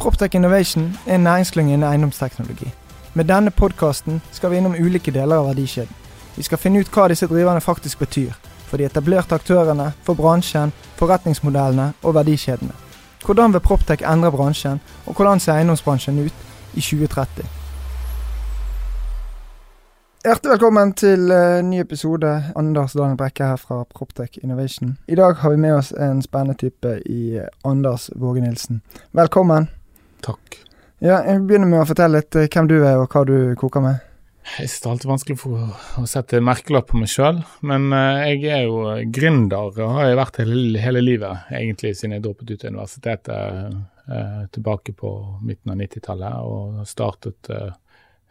Proptech Innovation er en næringsklynge innen eiendomsteknologi. Med denne podkasten skal vi innom ulike deler av verdikjeden. Vi skal finne ut hva disse driverne faktisk betyr. For de etablerte aktørene, for bransjen, forretningsmodellene og verdikjedene. Hvordan vil Proptech endre bransjen, og hvordan ser eiendomsbransjen ut i 2030? Hjertelig velkommen til uh, ny episode. Anders Daniel Brekke her fra Proptech Innovation. I dag har vi med oss en spennende type i uh, Anders Våge Nilsen. Velkommen. Takk. Ja, Jeg begynner med å fortelle litt uh, hvem du er og hva du koker med. Jeg synes det er alltid vanskelig for å sette merkelapp på meg sjøl, men jeg er jo gründer og har jeg vært hele, hele livet, egentlig siden jeg droppet ut av universitetet tilbake på midten av 90-tallet og startet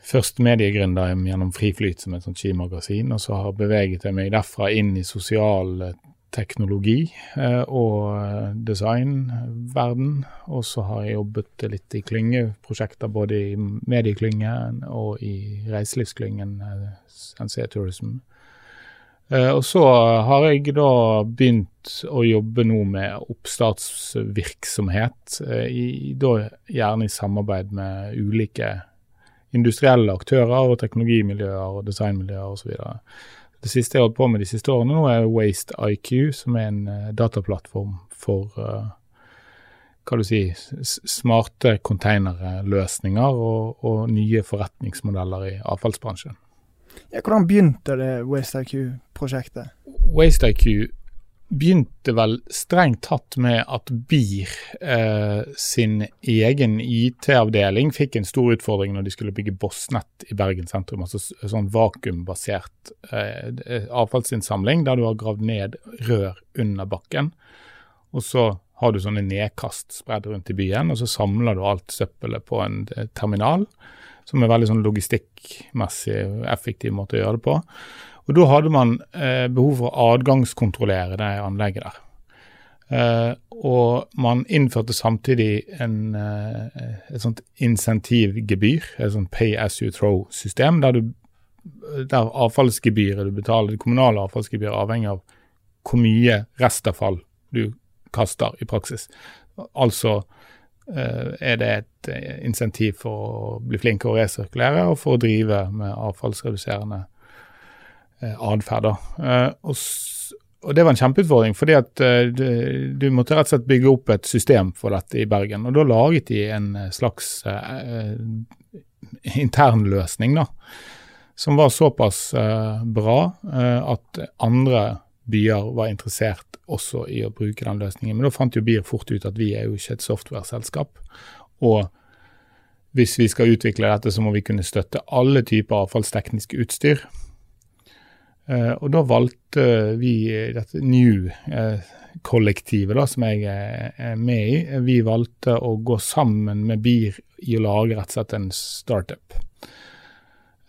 først mediegründer gjennom Friflyt, som et sånt skimagasin, og så har beveget jeg meg derfra inn i sosial eh, teknologi eh, og eh, designverden. Og så har jeg jobbet litt i klyngeprosjekter, både i medieklyngen og i reiselivsklyngen NC Tourism. Og så har jeg da begynt å jobbe nå med oppstartsvirksomhet, i, da gjerne i samarbeid med ulike industrielle aktører og teknologimiljøer og designmiljøer osv. Det siste jeg har holdt på med de siste årene nå, er Waste IQ, som er en uh, dataplattform for uh, hva du si, smarte containerløsninger og, og, nye forretningsmodeller i avfallsbransjen. Ja, hvordan begynte det Waste IQ-prosjektet? Begynte vel strengt tatt med at BIR eh, sin egen IT-avdeling fikk en stor utfordring når de skulle bygge Bossnett i Bergen sentrum. Altså sånn vakuumbasert eh, avfallsinnsamling der du har gravd ned rør under bakken. Og så har du sånne nedkast spredd rundt i byen, og så samler du alt søppelet på en eh, terminal. Som er veldig sånn logistikkmessig effektiv måte å gjøre det på. Og Da hadde man eh, behov for å adgangskontrollere det anlegget der. Eh, og man innførte samtidig en, eh, et sånt insentivgebyr, et sånt pay as you throw-system, der, der avfallsgebyret du betaler, det kommunale avfallsgebyret, avhenger av hvor mye restavfall du kaster i praksis. Altså eh, er det et eh, insentiv for å bli flinkere å resirkulere og for å drive med avfallsreduserende Eh, atferd. Eh, og, og, det var en kjempeutfordring, fordi at eh, du, måtte rett og slett bygge opp et system for dette i Bergen. Og da laget de en slags eh, internløsning, da. Som var såpass eh, bra eh, at andre byer var interessert også i å bruke den løsningen. Men da fant jo BIR fort ut at vi er jo ikke et software-selskap. Og hvis vi skal utvikle dette, så må vi kunne støtte alle typer avfallsteknisk utstyr. Uh, og da valgte vi dette New-kollektivet, uh, som jeg er med i, vi valgte å gå sammen med BIR i å lage rett og slett en startup.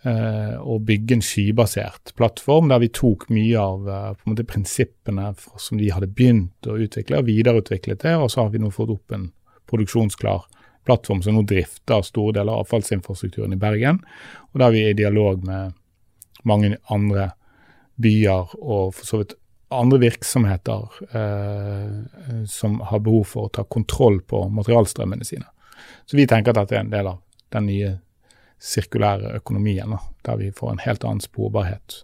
Og bygge en skybasert plattform der vi tok mye av måte, prinsippene som de hadde begynt å utvikle, og videreutviklet det. Og så har vi nå fått opp en produksjonsklar plattform som nå drifter store deler av avfallsinfrastrukturen i Bergen. Og der vi er i dialog med mange andre byer og for så vidt andre virksomheter eh, som har behov for å ta kontroll på materialstrømmene sine. Så vi tenker at dette er en del av den nye sirkulære økonomien, der vi får en helt annen sporbarhet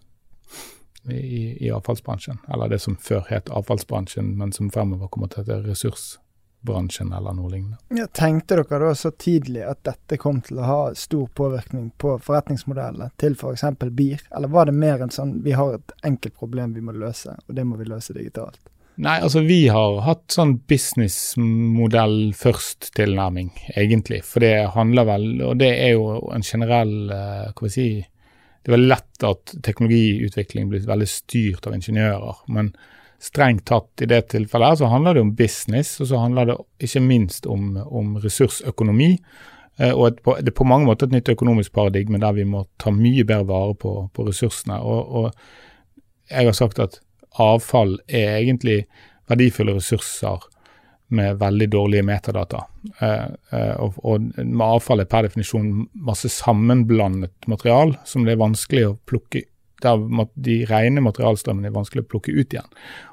i, i avfallsbransjen. Eller det som før het avfallsbransjen, men som fremover kommer til å hete ressurs bransjen eller noe lignende. Ja, tenkte dere da så tidlig at dette kom til å ha stor påvirkning på forretningsmodellene til f.eks. For BIR, eller var det mer en sånn vi har et enkelt problem vi må løse, og det må vi løse digitalt? Nei, altså vi har hatt sånn businessmodell først-tilnærming, egentlig. For det handler vel, og det er jo en generell, uh, hva vi si, det er veldig lett at teknologiutvikling blir veldig styrt av ingeniører. men strengt tatt i det tilfellet her så handler det om business, og så handler det ikke minst om, om ressursøkonomi. Eh, og et, det er på mange måter et nytt økonomisk paradigme der vi må ta mye bedre vare på, på ressursene. Og, og, jeg har sagt at avfall er egentlig verdifulle ressurser med veldig dårlige metadata. Eh, eh, og, og, med avfall er per definisjon masse sammenblandet material som det er vanskelig å plukke der de rene materialstrømmene er vanskelig å plukke ut igjen.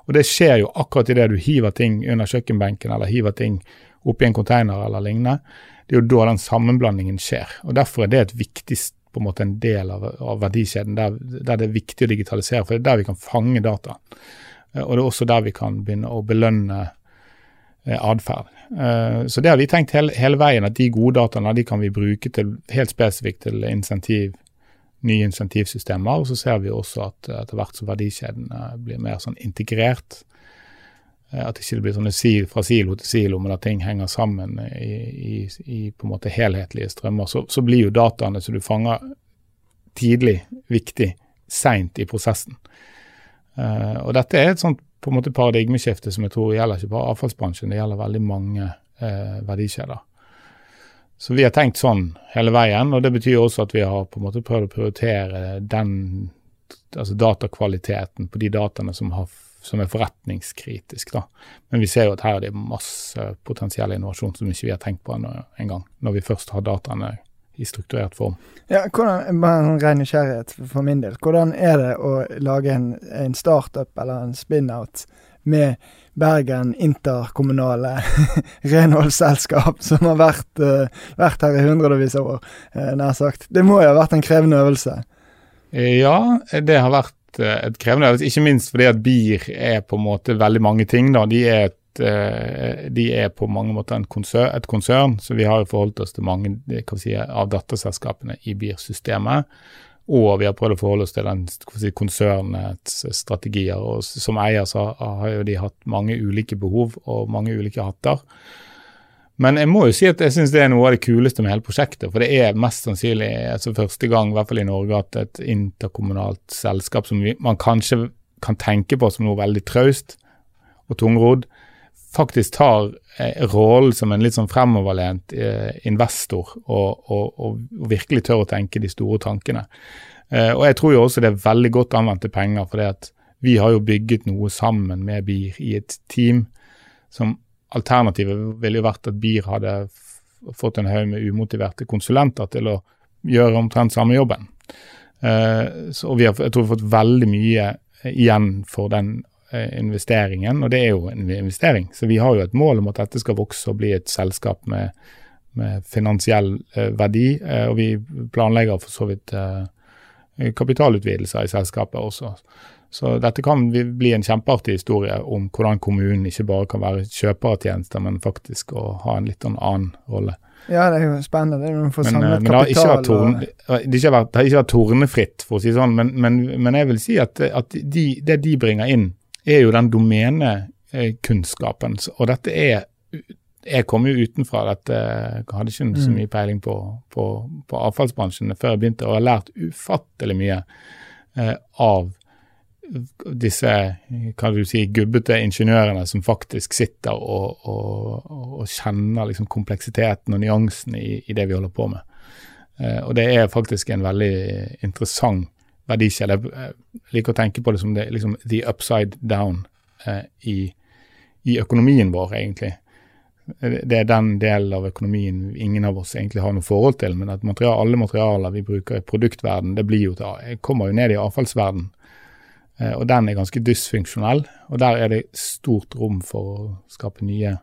Og Det skjer jo akkurat idet du hiver ting under kjøkkenbenken eller hiver ting oppi en container eller lignende det er jo da den sammenblandingen skjer. og Derfor er det et viktig på en måte en del av, av verdikjeden der, der, det er viktig å digitalisere. For det er der vi kan fange data. Eh, og det er også der vi kan begynne å belønne eh, atferd. Eh, så det har vi tenkt hele, hele, veien, at de gode dataene de kan vi bruke til, helt spesifikt til insentiv, nye insentivsystemer. Og så ser vi også at etter hvert som verdikjeden blir mer sånn integrert, at at ikke det blir sånne sil, fra silo til silo, men at ting henger sammen i, i, i på en måte helhetlige strømmer. Så, så, blir jo dataene som du fanger tidlig, viktig seint i prosessen. Og dette er et sånt på en måte paradigmeskifte som jeg tror gjelder ikke bare avfallsbransjen, det gjelder veldig mange uh, verdikjeder. Så vi har tenkt sånn hele veien, og det betyr også at vi har på en måte prøvd å prioritere den altså datakvaliteten på de dataene som har som er forretningskritisk. da. Men vi ser jo at her er det masse potensiell innovasjon som ikke vi har tenkt på engang, når vi først har dataene i strukturert form. Ja, hvordan, bare en ren nysgjerrighet for min del. Hvordan er det å lage en, en startup eller en spin-out med Bergen interkommunale renholdsselskap, som har vært, uh, vært, her i hundrevis av år, uh, nær sagt. Det må jo ha vært en krevende øvelse? Ja, det har vært uh, et krevende øvelse. Ikke minst fordi at BIR er på en måte veldig mange ting. da. De er, et, eh, de er på mange måter konsern, et konsern, så vi har forholdt oss til mange si, av datterselskapene i BIR-systemet. Og vi har prøvd å forholde oss til den si, konsernets strategier. og Som eier så har jo de hatt mange ulike behov og mange ulike hatter. Men jeg må jo si at jeg syns det er noe av det kuleste med hele prosjektet. For det er mest sannsynlig altså første gang, i hvert fall i Norge, at et interkommunalt selskap som vi, man kanskje kan tenke på som noe veldig traust og tungrodd, faktisk tar eh, rollen som en litt sånn fremoverlent eh, investor og, og, og, virkelig tør å tenke de store tankene. Eh, og jeg tror jo også det er veldig godt anvendte penger, for vi har jo bygget noe sammen med BIR i et team som Alternativet ville jo vært at BIR hadde fått en haug med umotiverte konsulenter til å gjøre omtrent samme jobben. Så vi har jeg tror vi har fått veldig mye igjen for den investeringen, og det er jo en investering. Så vi har jo et mål om at dette skal vokse og bli et selskap med, med finansiell uh, verdi, og vi planlegger for så vidt kapitalutvidelser i selskapet også. Så dette kan bli en kjempeartig historie om hvordan kommunen ikke bare kan være kjøper av tjenester, men faktisk å ha en litt sånn annen rolle. Ja, det er jo spennende. Det er få samlet men, men. Det har, torn, det, har vært, det har ikke vært tornefritt, for å si det sånn, men, men, men jeg vil si at, at de, det de bringer inn, er jo den domenekunnskapen. Og dette er Jeg kom jo utenfra dette, jeg hadde ikke så mm. mye peiling på, på, på avfallsbransjen før jeg begynte, og har lært ufattelig mye eh, av disse kan du si, gubbete ingeniørene som faktisk sitter og, og, og kjenner liksom kompleksiteten og nyansene i, i, det vi holder på med. Eh, og det er faktisk en veldig interessant verdikjede. Jeg liker å tenke på det som det, liksom, the upside down eh, i, i, økonomien vår, egentlig. Det er den delen av økonomien ingen av oss egentlig har noe forhold til, men at material, alle materialer vi bruker i produktverden, det blir jo til, kommer jo ned i avfallsverden Eh, og den er ganske dysfunksjonell, og der er det stort rom for å skape nye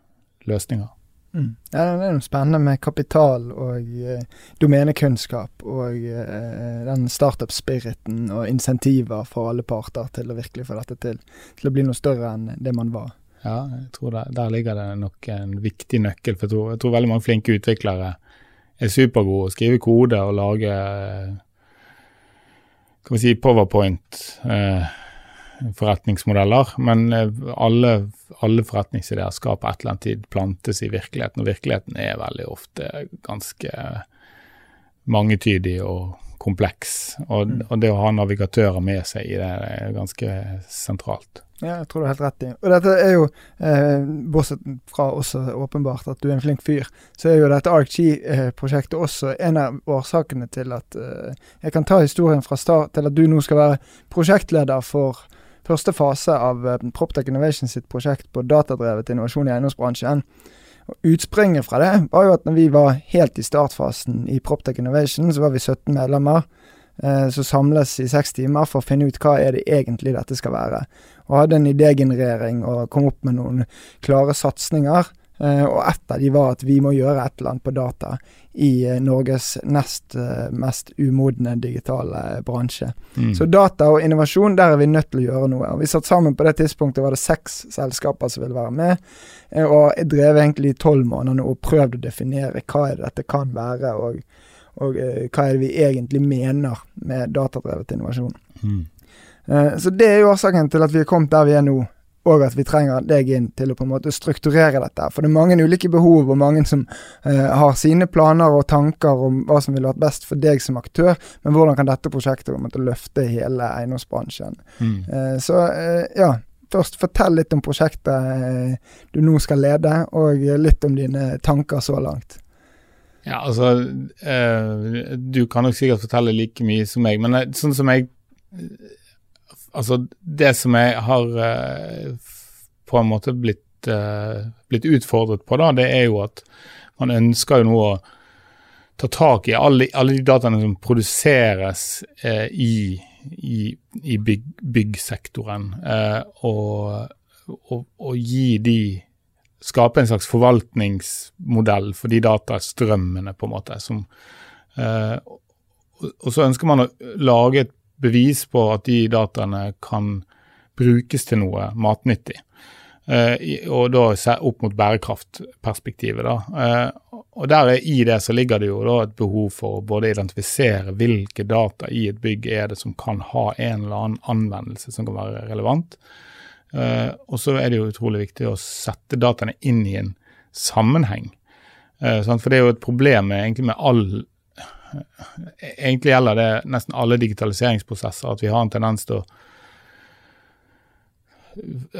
løsninger. Mm. Ja, det er noe spennende med kapital og eh, domenekunnskap og eh, den startup-spiriten og insentiver for alle parter til å virkelig få dette til, til å bli noe større enn det man var. Ja, jeg tror der, der ligger det nok en viktig nøkkel. For jeg tror, jeg tror veldig mange flinke utviklere er supergode å skrive kode og lage kan vi si powerpoint. Eh, forretningsmodeller, men eh, alle, alle forretningsideer skal på et eller annet tid plantes i virkeligheten, og virkeligheten er veldig ofte ganske mangetydig og kompleks. Og, mm. og det å ha navigatører med seg i det er ganske sentralt. Ja, jeg tror du har helt rett i. Og dette er jo, eh, bortsett fra også åpenbart at du er en flink fyr, så er jo dette ArcG-prosjektet også en av årsakene til at eh, Jeg kan ta historien fra start til at du nå skal være prosjektleder for første fase av eh, Proptech Innovation sitt prosjekt på datadrevet innovasjon i eiendomsbransjen. Og Utspringet fra det var jo at når vi var helt i startfasen i Proptech Innovation, så var vi 17 medlemmer. Eh, som samles i seks timer for å finne ut hva er det egentlig dette skal være. Og hadde en idégenerering og kom opp med noen klare satsinger. Eh, og ett av de var at vi må gjøre et eller annet på data i eh, Norges nest mest umodne digitale bransje. Mm. Så data og innovasjon, der er vi nødt til å gjøre noe. Og vi satt sammen på det tidspunktet, var det seks selskaper som ville være med. Og jeg drev egentlig i tolv måneder nå og prøvde å definere hva er det dette kan være. og og eh, hva er det vi egentlig mener med datadrevet innovasjon. Mm. Eh, så det er jo årsaken til at vi er kommet der vi er nå, og at vi trenger deg inn til å på en måte strukturere dette. For det er mange ulike behov, og mange som eh, har sine planer og tanker om hva som ville vært best for deg som aktør, men hvordan kan dette prosjektet måtte løfte hele eiendomsbransjen. Mm. Eh, så eh, ja, først fortell litt om prosjektet eh, du nå skal lede, og litt om dine tanker så langt. Ja, altså eh, Du kan nok sikkert fortelle like mye som meg, men eh, sånn som jeg Altså, det som jeg har eh, på en måte blitt, eh, blitt, utfordret på, da, det er jo at man ønsker jo nå å ta tak i alle, alle de dataene som produseres eh, i, i, i bygg, byggsektoren, og, og, og gi de skape en slags forvaltningsmodell for de datastrømmene, på en måte. Som, og så ønsker man å lage et bevis på at de dataene kan brukes til noe matnyttig. Eh, og da opp mot bærekraftperspektivet. da. Eh, og der I det så ligger det jo da et behov for å både identifisere hvilke data i et bygg er det som kan ha en eller annen anvendelse som kan være relevant. Uh, og så er det jo utrolig viktig å sette dataene inn i en sammenheng. For det er jo et problem med, egentlig med all Egentlig gjelder det nesten alle digitaliseringsprosesser at vi har en tendens til å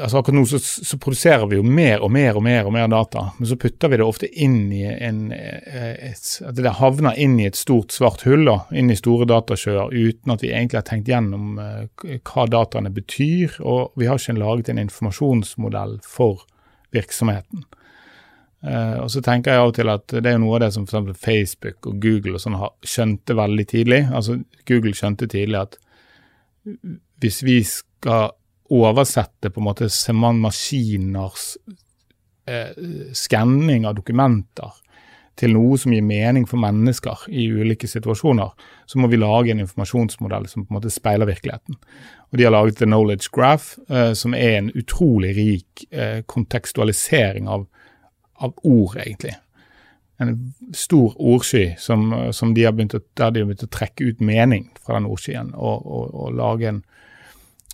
altså Akkurat nå så, så, produserer vi jo mer og mer og mer og mer data, men så putter vi det ofte inn i en eh, et, At det havner inn i et stort svart hull, da, inn i store datasjøer, uten at vi egentlig har tenkt gjennom uh, hva dataene betyr. Og vi har ikke laget en informasjonsmodell for virksomheten. Uh, og så tenker jeg av og til at det er noe av det som f.eks. Facebook og Google og sånn har skjønte veldig tidlig. Altså Google skjønte tidlig at hvis vi skal oversette på en måte maskiners eh, skanning av dokumenter til noe som gir mening for mennesker i ulike situasjoner, så må vi lage en informasjonsmodell som på en måte speiler virkeligheten. Og De har laget The Knowledge Graph, eh, som er en utrolig rik eh, kontekstualisering av, av, ord, egentlig. En stor ordsky som, som de har begynt å, der de har begynt å trekke ut mening fra den ordskyen, og, og, og lage en,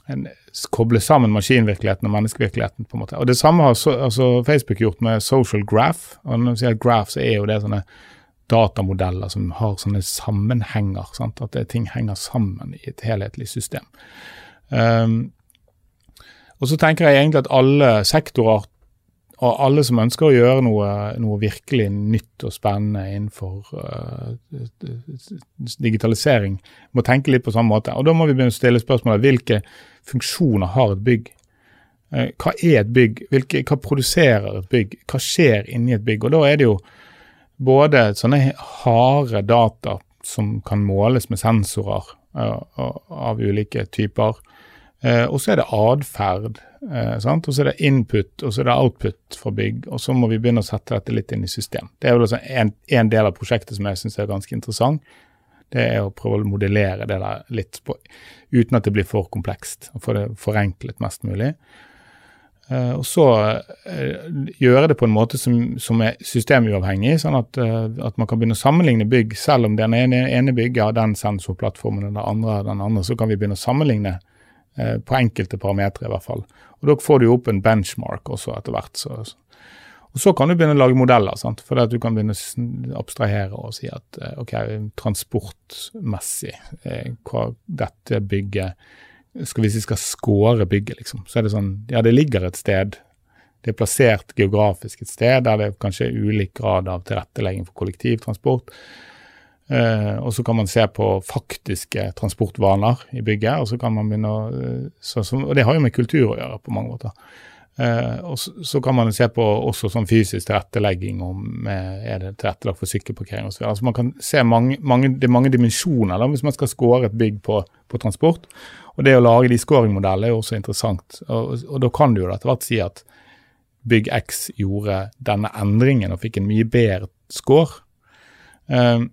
en koble sammen maskinvirkeligheten og menneskevirkeligheten. på en måte. Og Det samme har so, altså Facebook gjort med social graph. og Når vi sier graph, så er jo det sånne datamodeller som har sånne sammenhenger. Sant? At det, ting henger sammen i et helhetlig system. Um, og så tenker jeg egentlig at alle sektorer og alle som ønsker å gjøre noe, noe virkelig nytt og spennende innenfor uh, digitalisering, må tenke litt på samme måte. Og Da må vi begynne å stille spørsmålet hvilke funksjoner har et bygg? Uh, hva er et bygg? Hvilke, hva produserer et bygg? Hva skjer inni et bygg? Og Da er det jo både sånne harde data som kan måles med sensorer uh, av ulike typer, og så er det atferd Eh, og så er det input og så er det output fra bygg, og så må vi begynne å sette dette litt inn i system. Det er jo altså en, en del av prosjektet som jeg syns er ganske interessant. Det er å prøve å modellere det der litt på, uten at det blir for komplekst, og få det forenklet mest mulig. Uh, og så uh, gjøre det på en måte som, som er systemuavhengig, sånn at, uh, at, man kan begynne å sammenligne bygg. Selv om den ene, ene bygget har den sensorplattformen og den andre den andre, så kan vi begynne å sammenligne på enkelte parametere i hvert fall. Og Da får du opp en benchmark også etter hvert. Så, og Så kan du begynne å lage modeller, sant? for du kan begynne å abstrahere og si at eh, ok, transportmessig, eh, hva dette bygget skal Hvis vi skal score bygget, liksom, så er det sånn Ja, det ligger et sted. Det er plassert geografisk et sted der det kanskje er ulik grad av tilrettelegging for kollektivtransport. Uh, og så kan man se på faktiske transportvaner i bygget. Og så kan man begynne å, eh, så, så, og det har jo med kultur å gjøre på mange måter. Uh, og så, så, kan man se på også sånn fysisk tilrettelegging, om er det tilrettelagt for sykkelparkering osv. Altså man kan se mange, mange, det er mange dimensjoner da, hvis man skal score et bygg på, på, transport. Og det å lage de scoringmodellene er jo også interessant. Og, og da kan du jo etter hvert si at bygg X gjorde denne endringen og fikk en mye bedre score. Uh,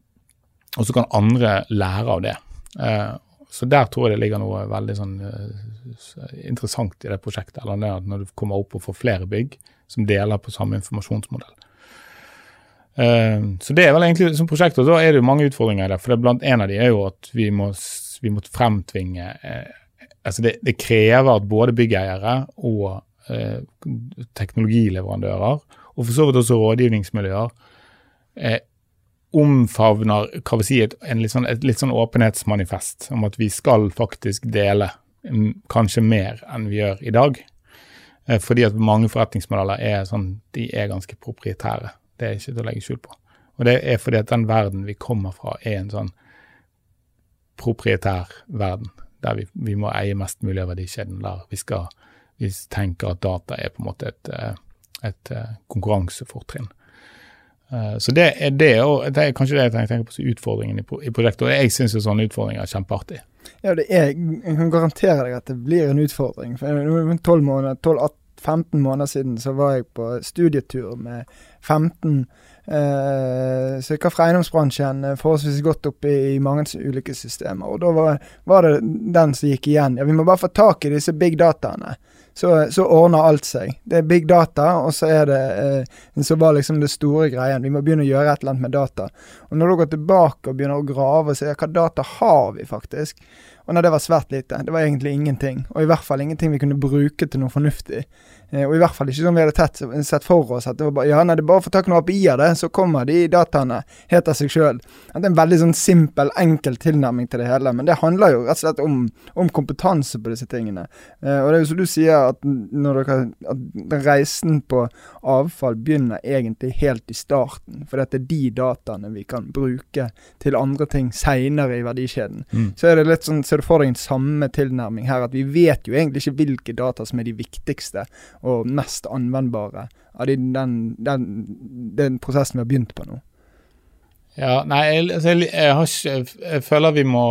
og så kan andre lære av det. Eh, så der tror jeg det ligger noe veldig sånn uh, interessant i det prosjektet. eller det at Når du kommer opp og får flere bygg som deler på samme informasjonsmodell. Uh, så det er vel egentlig som prosjekt, og da er det jo mange utfordringer i det. For det blant en av de er jo at vi må, vi må fremtvinge altså det, det, krever at både byggeiere og teknologileverandører, og for så vidt også rådgivningsmiljøer, omfavner hva vi si, et, litt sånn, et litt sånn åpenhetsmanifest om at vi skal faktisk dele kanskje mer enn vi gjør i dag. Eh, fordi at mange forretningsmodeller er sånn, de er ganske proprietære. Det er ikke til å legge skjul på. Og det er fordi at den verden vi kommer fra, er en sånn proprietær verden. Der vi, vi må eie mest mulig av verdikjeden. Der vi skal vi tenker at data er på en måte et, eh, et eh, konkurransefortrinn. Eh, så det er det, og det er kanskje det jeg tenker på som utfordringen i, prosjektet. Og jeg syns sånne utfordringer er kjempeartig. Ja, det er, jeg kan garantere deg at det blir en utfordring. For 12 måneder, 12, 15 måneder siden så var jeg på studietur med 15 eh, stykker fra eiendomsbransjen, eh, forholdsvis godt oppe i, i mange ulike systemer. Og da var, var, det den som gikk igjen. Ja, vi må bare få tak i disse big dataene så, så, ordner alt seg. Det er big data, og så er det eh, så var liksom det store greien. Vi må begynne å gjøre et eller annet med data. Og når du går tilbake og begynner å grave og ser hva data har vi faktisk, og nei, det var svært lite. Det var egentlig ingenting. Og i hvert fall ingenting vi kunne bruke til noe fornuftig. Eh, og i hvert fall ikke sånn vi hadde tett, sett for oss at det var bare ja, nei, det er bare å få tak i noe API av det, så kommer de dataene helt av seg sjøl. Det er en veldig sånn simpel, enkel tilnærming til det hele. Men det handler jo rett og slett om, om kompetanse på disse tingene. Eh, og det er jo som du sier, at, dere, at reisen på avfall begynner egentlig helt i starten. For dette er de dataene vi kan bruke til andre ting seinere i verdikjeden. Mm. Så er det litt sånn ser du for deg en samme tilnærming her? At vi vet jo egentlig ikke hvilke data som er de viktigste og mest anvendbare av den, den, den prosessen vi har begynt på nå. Ja, nei, jeg, jeg, jeg, ikke, jeg, føler vi må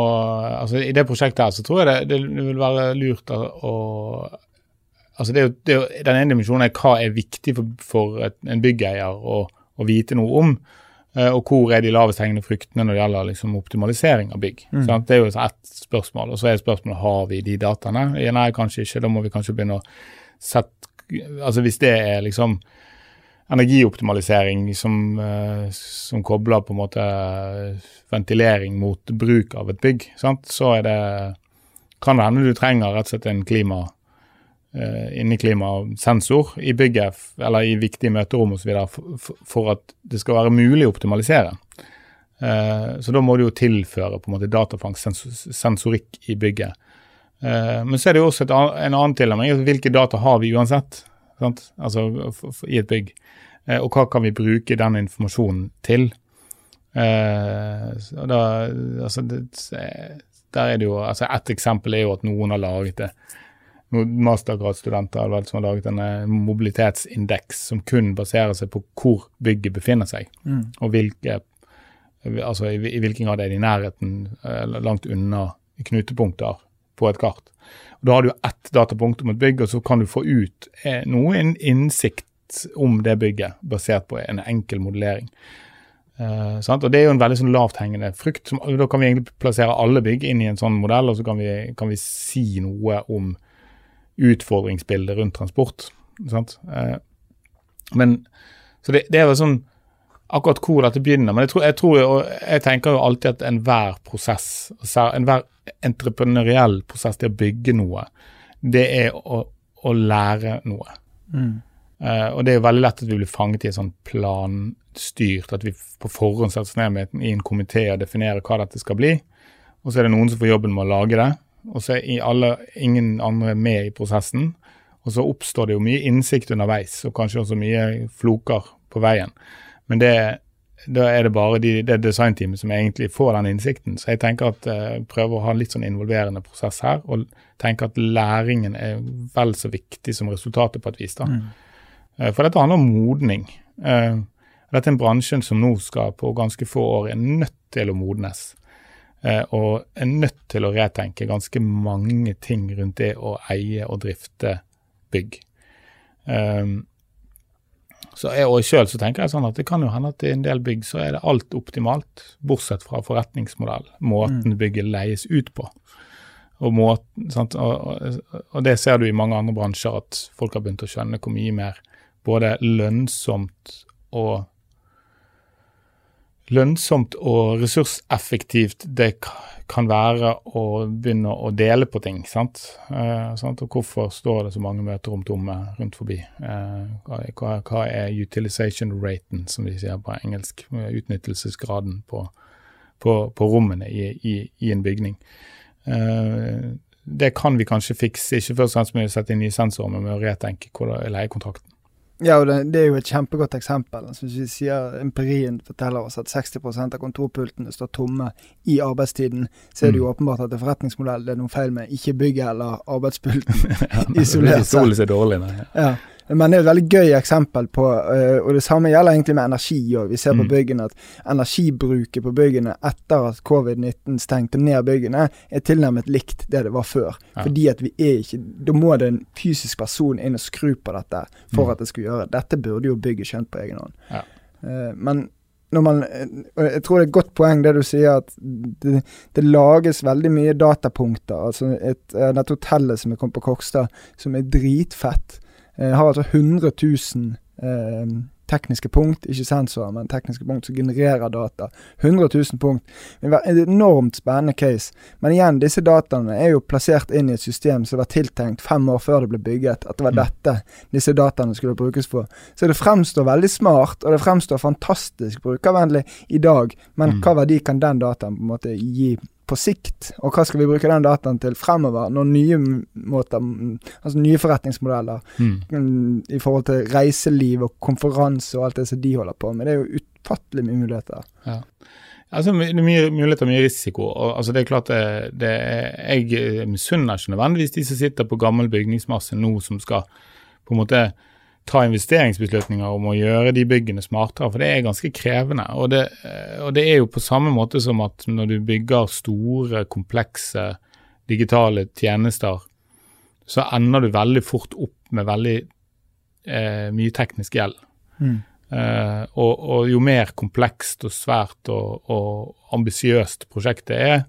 altså I det prosjektet her så tror jeg det, det vil være lurt å altså det er jo, det er jo, Den ene dimensjonen er hva er viktig for, for et, en byggeier å, å, vite noe om. Eh, og hvor er de lavest hengende fruktene når det gjelder liksom optimalisering av bygg. Mm. Det er jo ett spørsmål. Og så er spørsmålet har vi de dataene. Nei, kanskje ikke. Da må vi kanskje begynne å sette Altså hvis det er liksom energioptimalisering som, uh, som kobler på en måte ventilering mot bruk av et bygg, sant? så er det kan det hende du trenger rett og slett en klima inneklimasensor i bygget eller i viktige møterom osv. For, for at det skal være mulig å optimalisere. Uh, så da må du jo tilføre på en måte datafangstsensorikk i bygget. Uh, men så er det jo også et, en annen tilnærming. Altså, hvilke data har vi uansett sant? Altså, i et bygg? Og hva kan vi bruke den informasjonen til? Da, altså, der er det jo, altså Et eksempel er jo at noen har laget det mastergradsstudenter som har laget en mobilitetsindeks som kun baserer seg på hvor bygget befinner seg, mm. og hvilke, altså i, i, hvilken grad er det i nærheten, eller langt unna knutepunkter på et kart. Og da har du ett datapunkt om et bygg, og så kan du få ut eh, noe innsikt om det bygget, basert på en enkel modellering. Uh, og Det er jo en veldig sånn lavthengende frukt. Som, da kan vi egentlig plassere alle bygg inn i en sånn modell, og så kan vi, kan vi si noe om utfordringsbildet rundt transport. Sant? Eh, men Så det, det er vel sånn akkurat hvor dette begynner. Men jeg, tror, jeg, tror, jeg tenker jo alltid at enhver prosess, enhver entreprenøriell prosess til å bygge noe, det er å, å lære noe. Mm. Uh, og det er jo veldig lett at vi blir fanget i en sånn planstyrt, at vi på forhånd setter oss ned i en komité og definerer hva dette skal bli. Og så er det noen som får jobben med å lage det, og så er alle, ingen andre med i prosessen. Og så oppstår det jo mye innsikt underveis, og kanskje også mye floker på veien. Men det, da er det bare de, det designteamet som egentlig får den innsikten. Så jeg tenker at jeg prøver å ha en litt sånn involverende prosess her, og tenker at læringen er vel så viktig som resultatet på et vis. da. Mm. Uh, for dette handler om modning. Uh, dette er en bransje som nå skal på ganske få år er nødt til å modnes. Og er nødt til å retenke ganske mange ting rundt det å eie og drifte bygg. Um, så jeg, og så tenker jeg sånn at det kan jo hende at i en del bygg så er det alt optimalt, bortsett fra forretningsmodell, måten mm. bygget leies ut på. Og, måten, og, og, og, det ser du i mange andre bransjer, at folk har begynt å skjønne hvor mye mer både lønnsomt og lønnsomt og ressurseffektivt det kan være å begynne å dele på ting. sant? Eh, sant? Og hvorfor står det så mange møterom tomme rundt forbi? Eh, hva, hva, er utilization raten, som de sier på engelsk? Utnyttelsesgraden på, på, på rommene i, i, i, en bygning. Eh, det kan vi kanskje fikse, ikke først og fremst med å sette inn nye sensorer, men med å retenke leiekontrakten. Ja, og det, det, er jo et kjempegodt eksempel. Altså, hvis vi sier Empirien forteller oss at 60% av kontorpultene står tomme i arbeidstiden, så er det jo mm. åpenbart at det er forretningsmodell det er noe feil med, ikke bygget eller arbeidspulten ja, isolert sett. Solen er dårlig, nei. Ja. Men det er et veldig gøy eksempel på uh, Og det samme gjelder egentlig med energi òg. Vi ser på mm. byggene at energibruket på byggene etter at covid-19 stengte ned byggene, er tilnærmet likt det det var før. Ja. Fordi at vi er ikke Da må det en fysisk person inn og skru på dette for mm. at det skulle gjøre Dette burde jo bygget skjønt på egen hånd. Ja. Uh, men når man, og Jeg tror det er et godt poeng det du sier, at det, det lages veldig mye datapunkter. altså et, Dette hotellet som er kommet på Kokstad, som er dritfett. Eh, har altså 100 000 eh, tekniske punkt, ikke sensorer, men tekniske punkt som genererer data. 100 000 punkt. Det var en enormt spennende case. Men igjen, disse dataene er jo plassert inn i et system som var tiltenkt fem år før det ble bygget, at det var mm. dette disse dataene skulle brukes for. Så det fremstår veldig smart, og det fremstår fantastisk brukervennlig i dag. Men mm. hva verdi kan den dataen på en måte gi på sikt, og hva skal vi bruke den dataen til fremover, når nye måter, altså nye forretningsmodeller mm. i forhold til reiseliv og konferanse og alt det som de holder på med. Det er jo utfattelig mye muligheter. Ja. Altså, det er mye muligheter, mye risiko. og altså, det er klart det, det er, Jeg misunner ikke nødvendigvis de som sitter på gammel bygningsmasse nå, som skal på en måte ta investeringsbeslutninger om å gjøre de byggene smartere, for det er ganske krevende. Og det, og det, er jo på samme måte som at når du bygger store, komplekse digitale tjenester, så ender du veldig fort opp med veldig eh, mye teknisk gjeld. Mm. Eh, og, og, jo mer komplekst og svært og, og ambisiøst prosjektet er,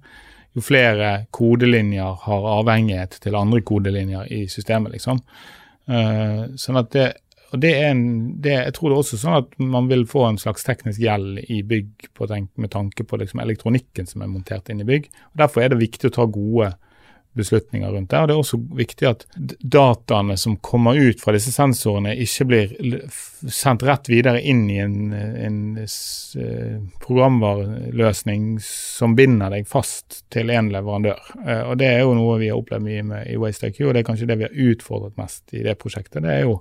jo flere kodelinjer har avhengighet til andre kodelinjer i systemet, liksom. Uh, sånn at det, og det er en, det, Jeg tror det er også sånn at man vil få en slags teknisk gjeld i bygg tenk, med tanke på liksom elektronikken som er montert inn i bygg. og Derfor er det viktig å ta gode beslutninger rundt det. og Det er også viktig at dataene som kommer ut fra disse sensorene, ikke blir sendt rett videre inn i en, en eh, programvareløsning som binder deg fast til én leverandør. Eh, og Det er jo noe vi har opplevd mye med i WasteIQ, og det er kanskje det vi har utfordret mest i det prosjektet. Det er jo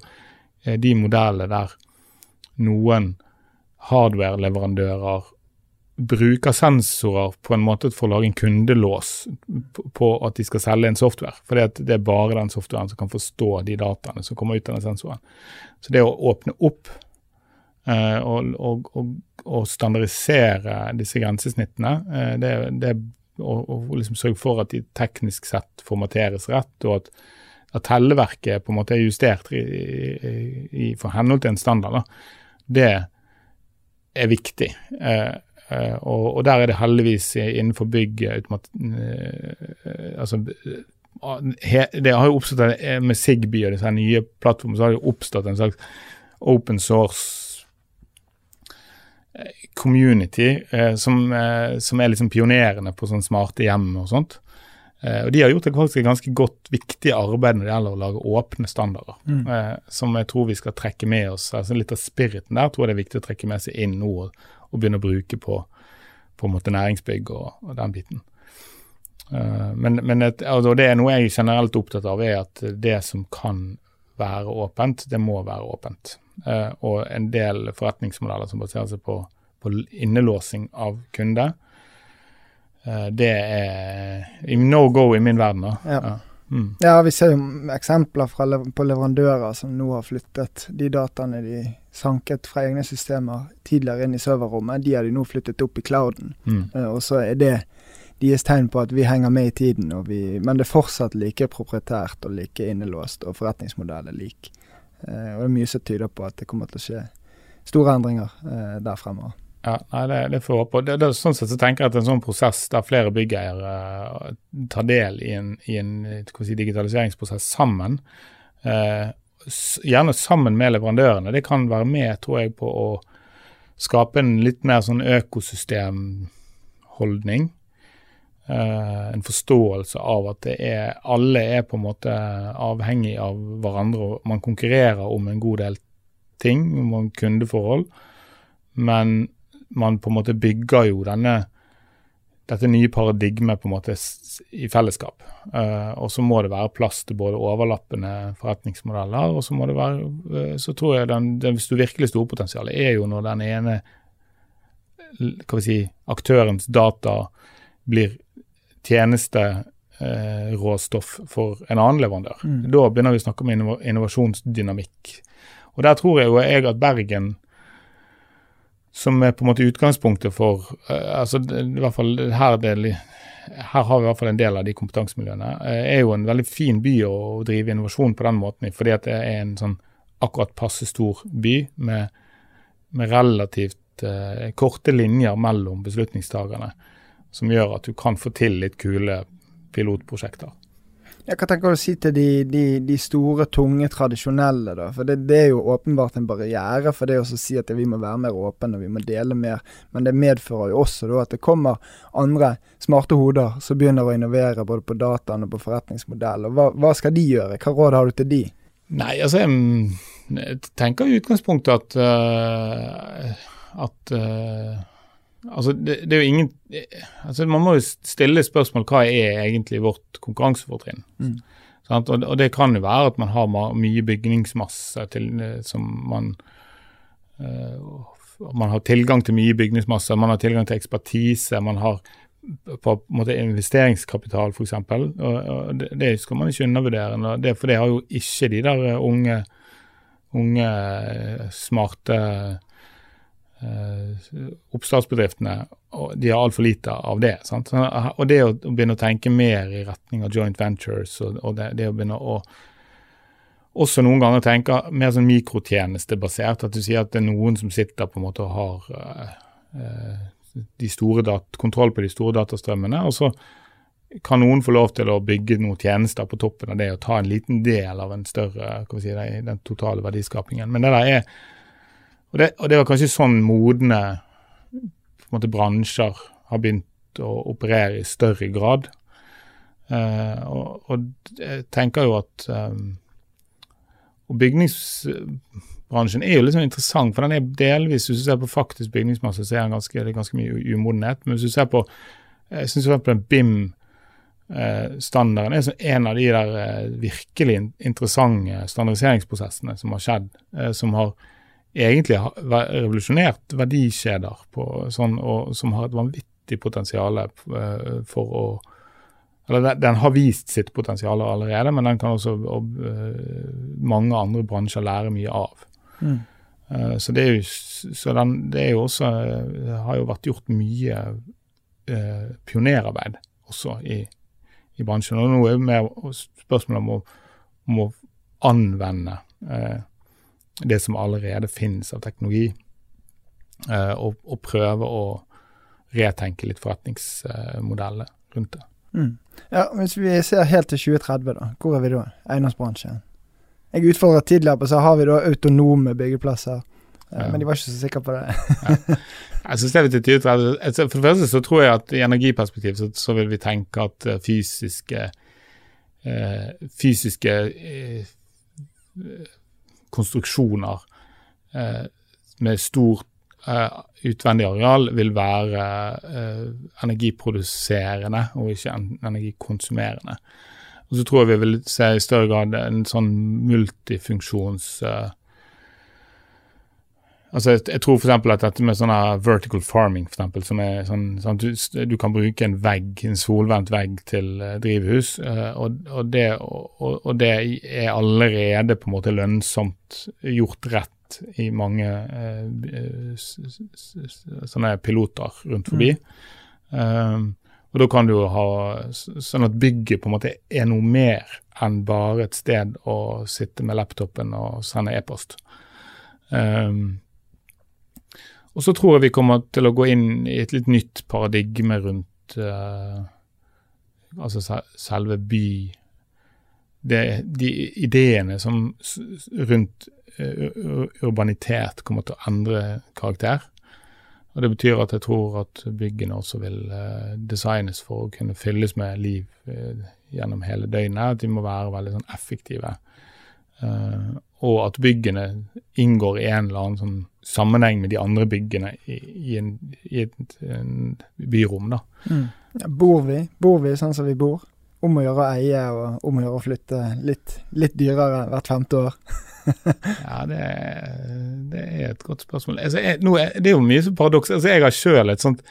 de modellene der noen hardware-leverandører bruker sensorer på en måte for å lage en kundelås på at de skal selge en software. For det er bare den softwaren som kan forstå de dataene som kommer ut av den sensoren. Så det å åpne opp eh, og, og, og, og, standardisere disse grensesnittene, eh, det, det og, liksom sørge for at de teknisk sett formateres rett, og at at telleverket på en måte er justert i, i, i for henhold til en standard, da, det er viktig. Eh, eh, og, og, der er det heldigvis innenfor bygg eh, altså, he, Det har jo oppstått med Sigby og disse nye plattformene, så har det jo oppstått en slags open source eh, community eh, som, eh, som, er liksom pionerende på sånn smarte hjem og sånt. Eh, og De har gjort et faktisk ganske godt, viktig arbeid når det gjelder å lage åpne standarder. Mm. Eh, som jeg tror vi skal trekke med oss. altså Litt av spiriten der tror jeg det er viktig å trekke med seg inn nå og, og begynne å bruke på, på en måte næringsbygg og, og den biten. Eh, men, men et, altså det er noe jeg er generelt opptatt av, er at det som kan være åpent, det må være åpent. Eh, og en del forretningsmodeller som baserer seg på, på innelåsing av kunder, det er no go i min verden. da. Ja. Ja. Mm. ja. vi ser jo eksempler fra, på leverandører som nå har flyttet de dataene de sanket fra egne systemer tidligere inn i serverrommet, de har de nå flyttet opp i clouden. Mm. og så er det deres tegn på at vi henger med i tiden, vi, men det er fortsatt like proprietært og like innelåst, og forretningsmodellen er lik. Eh, og det er mye som tyder på at det kommer til å skje store endringer eh, der fremover. Ja, nei, det, det får håpe. Det, det, sånn sett så tenker jeg at en sånn prosess der flere byggeiere uh, tar del i en, i en si, digitaliseringsprosess sammen, uh, gjerne sammen med leverandørene, det kan være med, tror jeg, på å skape en litt mer sånn økosystemholdning. Uh, en forståelse av at er, alle er på en måte avhengig av hverandre, og man konkurrerer om en god del ting, om kundeforhold. Men man på en måte bygger jo denne dette nye paradigmet på en måte i fellesskap. Uh, og så må det være plass til både overlappende forretningsmodeller, og så må det være uh, Så tror jeg den, den virkelig store potensialet er jo når den ene hva vi si, aktørens data blir tjenesteråstoff uh, for en annen leverandør. Mm. Da begynner vi å snakke om innovasjonsdynamikk. Og der tror jeg jo jeg at Bergen som er på en måte utgangspunktet for uh, altså i hvert fall her, det, her har vi i hvert fall en del av de kompetansemiljøene. Uh, er jo en veldig fin by å, drive innovasjon på den måten fordi at det er en sånn akkurat passe stor by med, med relativt uh, korte linjer mellom beslutningstakerne, som gjør at du kan få til litt kule pilotprosjekter. Hva tenker du å si til de, de, de store, tunge, tradisjonelle, da? For det, det, er jo åpenbart en barriere for det å si at vi må være mer åpne og vi må dele mer. Men det medfører jo også da at det kommer andre smarte hoder som begynner å innovere både på dataen og på forretningsmodell. Og hva, hva skal de gjøre? Hva råd har du til de? Nei, altså jeg, jeg tenker i utgangspunktet at, uh, at uh Altså, det, det, er jo ingen altså Man må jo stille spørsmål hva er egentlig vårt konkurransefortrinn. Mm. Og, og, det kan jo være at man har mye bygningsmasse til, eh, som man uh, Man har tilgang til mye bygningsmasse, man har tilgang til ekspertise, man har på en måte investeringskapital f.eks. Og, og det, det, skal man ikke undervurdere. Det, for det har jo ikke de der unge, unge smarte oppstartsbedriftene de har altfor lite av det. Sant? Og det å, begynne å tenke mer i retning av joint ventures og, det, det, å begynne å også noen ganger tenke mer sånn mikrotjenestebasert, at du sier at det er noen som sitter på en måte og har dat kontroll på de store datastrømmene, og så kan noen få lov til å bygge noen tjenester på toppen av det og ta en liten del av en større, si, den totale verdiskapingen. Men det der er og det, og det var kanskje sånn modne måte, bransjer har begynt å operere i større grad. Uh, og, og, jeg tenker jo at um, Og bygningsbransjen er jo liksom interessant, for den er delvis Hvis du ser på faktisk bygningsmasse, så er den ganske, det ganske mye umodenhet. Men hvis du ser på jeg synes for en BIM-standarden eh, er en av de der virkelig interessante standardiseringsprosessene som har skjedd, eh, som har egentlig har revolusjonert verdikjeder på, sånn, og, som har et vanvittig potensial uh, for å eller Den har vist sitt potensial allerede, men den kan også og, uh, mange andre bransjer lære mye av. Mm. Uh, så det er jo, så den, det er jo også har jo vært gjort mye pionerarbeid også i, i, bransjen. Og nå er det mer spørsmålet om å, om å anvende eh, det som allerede finnes av teknologi, uh, og, og, prøve å retenke litt forretningsmodeller rundt det. Mm. Ja, Hvis vi ser helt til 2030, da, hvor er vi da? Eiendomsbransjen. Jeg utfordra tidligere på så har vi da autonome byggeplasser. Eh, ja. Men de var ikke så sikre på det. ja. Jeg synes det er 2030. Altså, for det første så tror jeg at i energiperspektiv så, så vil vi tenke at eh, fysiske, eh, fysiske uh, konstruksjoner eh, med stor eh, utvendig areal vil være uh, energiproduserende og ikke energikonsumerende. Og så tror jeg vi vil se i større grad en sånn multifunksjons... Altså, jeg, jeg tror f.eks. at dette med sånn vertical farming, for eksempel, som er sånn, sånn du, du, kan bruke en vegg, en solvendt vegg til uh, drivhus, uh, og, og, det, og, og, det, er allerede på en måte lønnsomt gjort rett i mange uh, sånne piloter rundt forbi. Mm. og da kan du jo ha sånn at bygget på en måte er noe mer enn bare et sted å sitte med laptopen og sende e-post. Um, og så tror jeg vi kommer til å gå inn i et litt nytt paradigme rundt uh, altså selve by det, De ideene som rundt uh, urbanitet kommer til å endre karakter. Og Det betyr at jeg tror at byggene også vil uh, designes for å kunne fylles med liv gjennom hele døgnet. At de må være veldig sånn effektive. Og at byggene inngår i en eller annen sånn sammenheng med de andre byggene i, i, en, i et en byrom. da. Mm. Ja, bor vi bor vi sånn som vi bor? Om å gjøre å eie og om å gjøre å flytte litt, litt dyrere hvert femte år? ja, det, det, er et godt spørsmål. Altså, jeg, nå, det er jo mye som paradoks. Altså, jeg har sjøl et sånt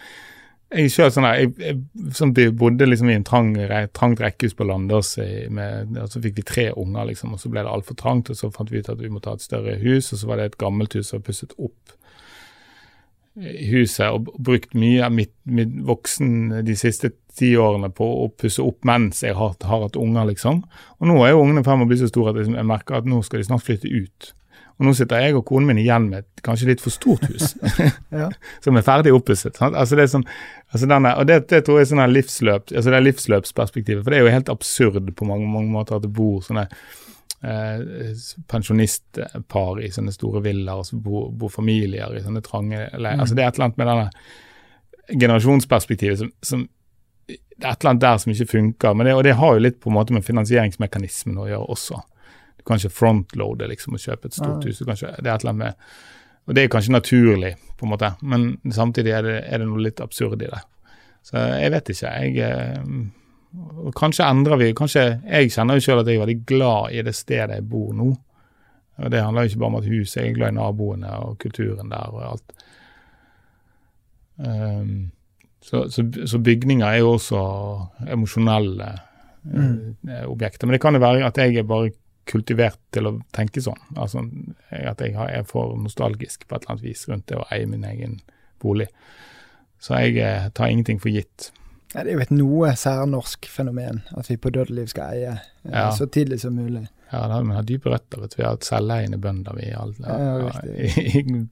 jeg selv sånn jeg, jeg, sånn, bodde liksom i en trang, trangt rekkehus på Landås, og så fikk vi tre unger, liksom, og så ble det altfor trangt. og Så fant vi ut at vi måtte ha et større hus, og så var det et gammelt hus som var pusset opp huset og brukt mye av mitt, mitt, voksen de siste ti årene på å pusse opp mens jeg har, har hatt unger, liksom. Og nå er jo ungene frem og blir så store at jeg merker at nå skal de snart flytte ut. Og nå sitter jeg og konen min igjen med et kanskje litt for stort hus, ja. som er ferdig oppusset. Altså det sånn, altså denne, og det, det, tror jeg er sånn livsløp, altså det er livsløpsperspektivet. For det er jo helt absurd på mange, mange måter at det bor sånne eh, pensjonistpar i sånne store villaer, og så bor, bor, familier i sånne trange leier. Mm. Altså det er et eller annet med denne generasjonsperspektivet som, som det er et eller annet der som ikke funker. Men det, og det har jo litt på en måte med finansieringsmekanismen å gjøre også. Du kan ikke frontloade liksom, og kjøpe et stort hus. Ikke, det er et eller annet med, og det er kanskje naturlig, på en måte, men samtidig er det, er det noe litt absurd i det. Så jeg vet ikke. jeg eh, Kanskje endrer vi kanskje, Jeg kjenner jo selv at jeg er veldig glad i det stedet jeg bor nå. Og Det handler jo ikke bare om at huset, jeg er glad i naboene og kulturen der og alt. Um, så, så, så, bygninger er jo også emosjonelle mm. uh, objekter. Men det kan jo være at jeg er bare kultivert til å tenke sånn. Altså At jeg er for nostalgisk på et eller annet vis rundt det å eie min egen bolig. Så jeg eh, tar ingenting for gitt. Ja, det er jo et noe særnorsk fenomen at vi på dødeliv skal eie eh, ja. så tidlig som mulig. Ja, det har, har dype røtter. At vi har hatt selveiende bønder vi alle, ja, i, i,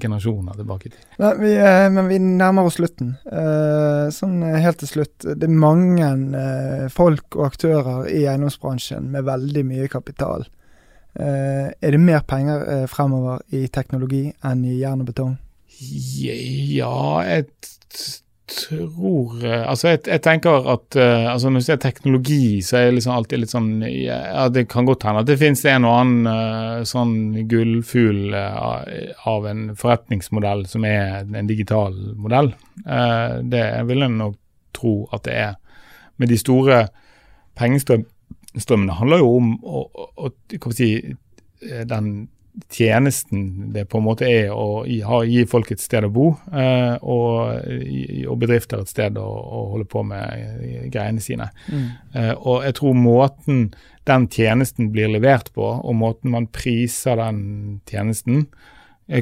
generasjoner tilbake i tid. Vi, eh, men vi nærmer oss slutten. Eh, sånn helt til slutt. Det er mange folk og aktører i eiendomsbransjen med veldig mye kapital. Er det mer penger fremover i teknologi enn i jern og betong? Ja, jeg tror eh, Altså, jeg, jeg tenker at uh, altså Når du ser teknologi, så er det liksom alltid litt sånn Ja, det kan godt hende at det finnes en og annen uh, sånn gullfugl uh, av en forretningsmodell som er en digital modell. det vil jeg nok tro at det er. Men de store pengestrømmene handler jo om å, å, å si, den tjenesten det på en måte er å gi, folk et sted å bo, eh, og, bedrifter et sted å, holde på med greiene sine. Mm. Eh, og jeg tror måten den tjenesten blir levert på, og måten man priser den tjenesten, eh,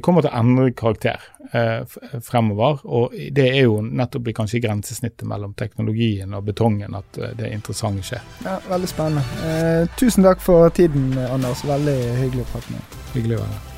kommer til å endre karakter eh, fremover. Og det er jo nettopp i kanskje grensesnittet mellom teknologien og betongen at eh, det interessante skjer. Ja, Veldig spennende. Eh, tusen takk for tiden, Anders. Veldig hyggelig å prate med deg. Hyggelig å være her.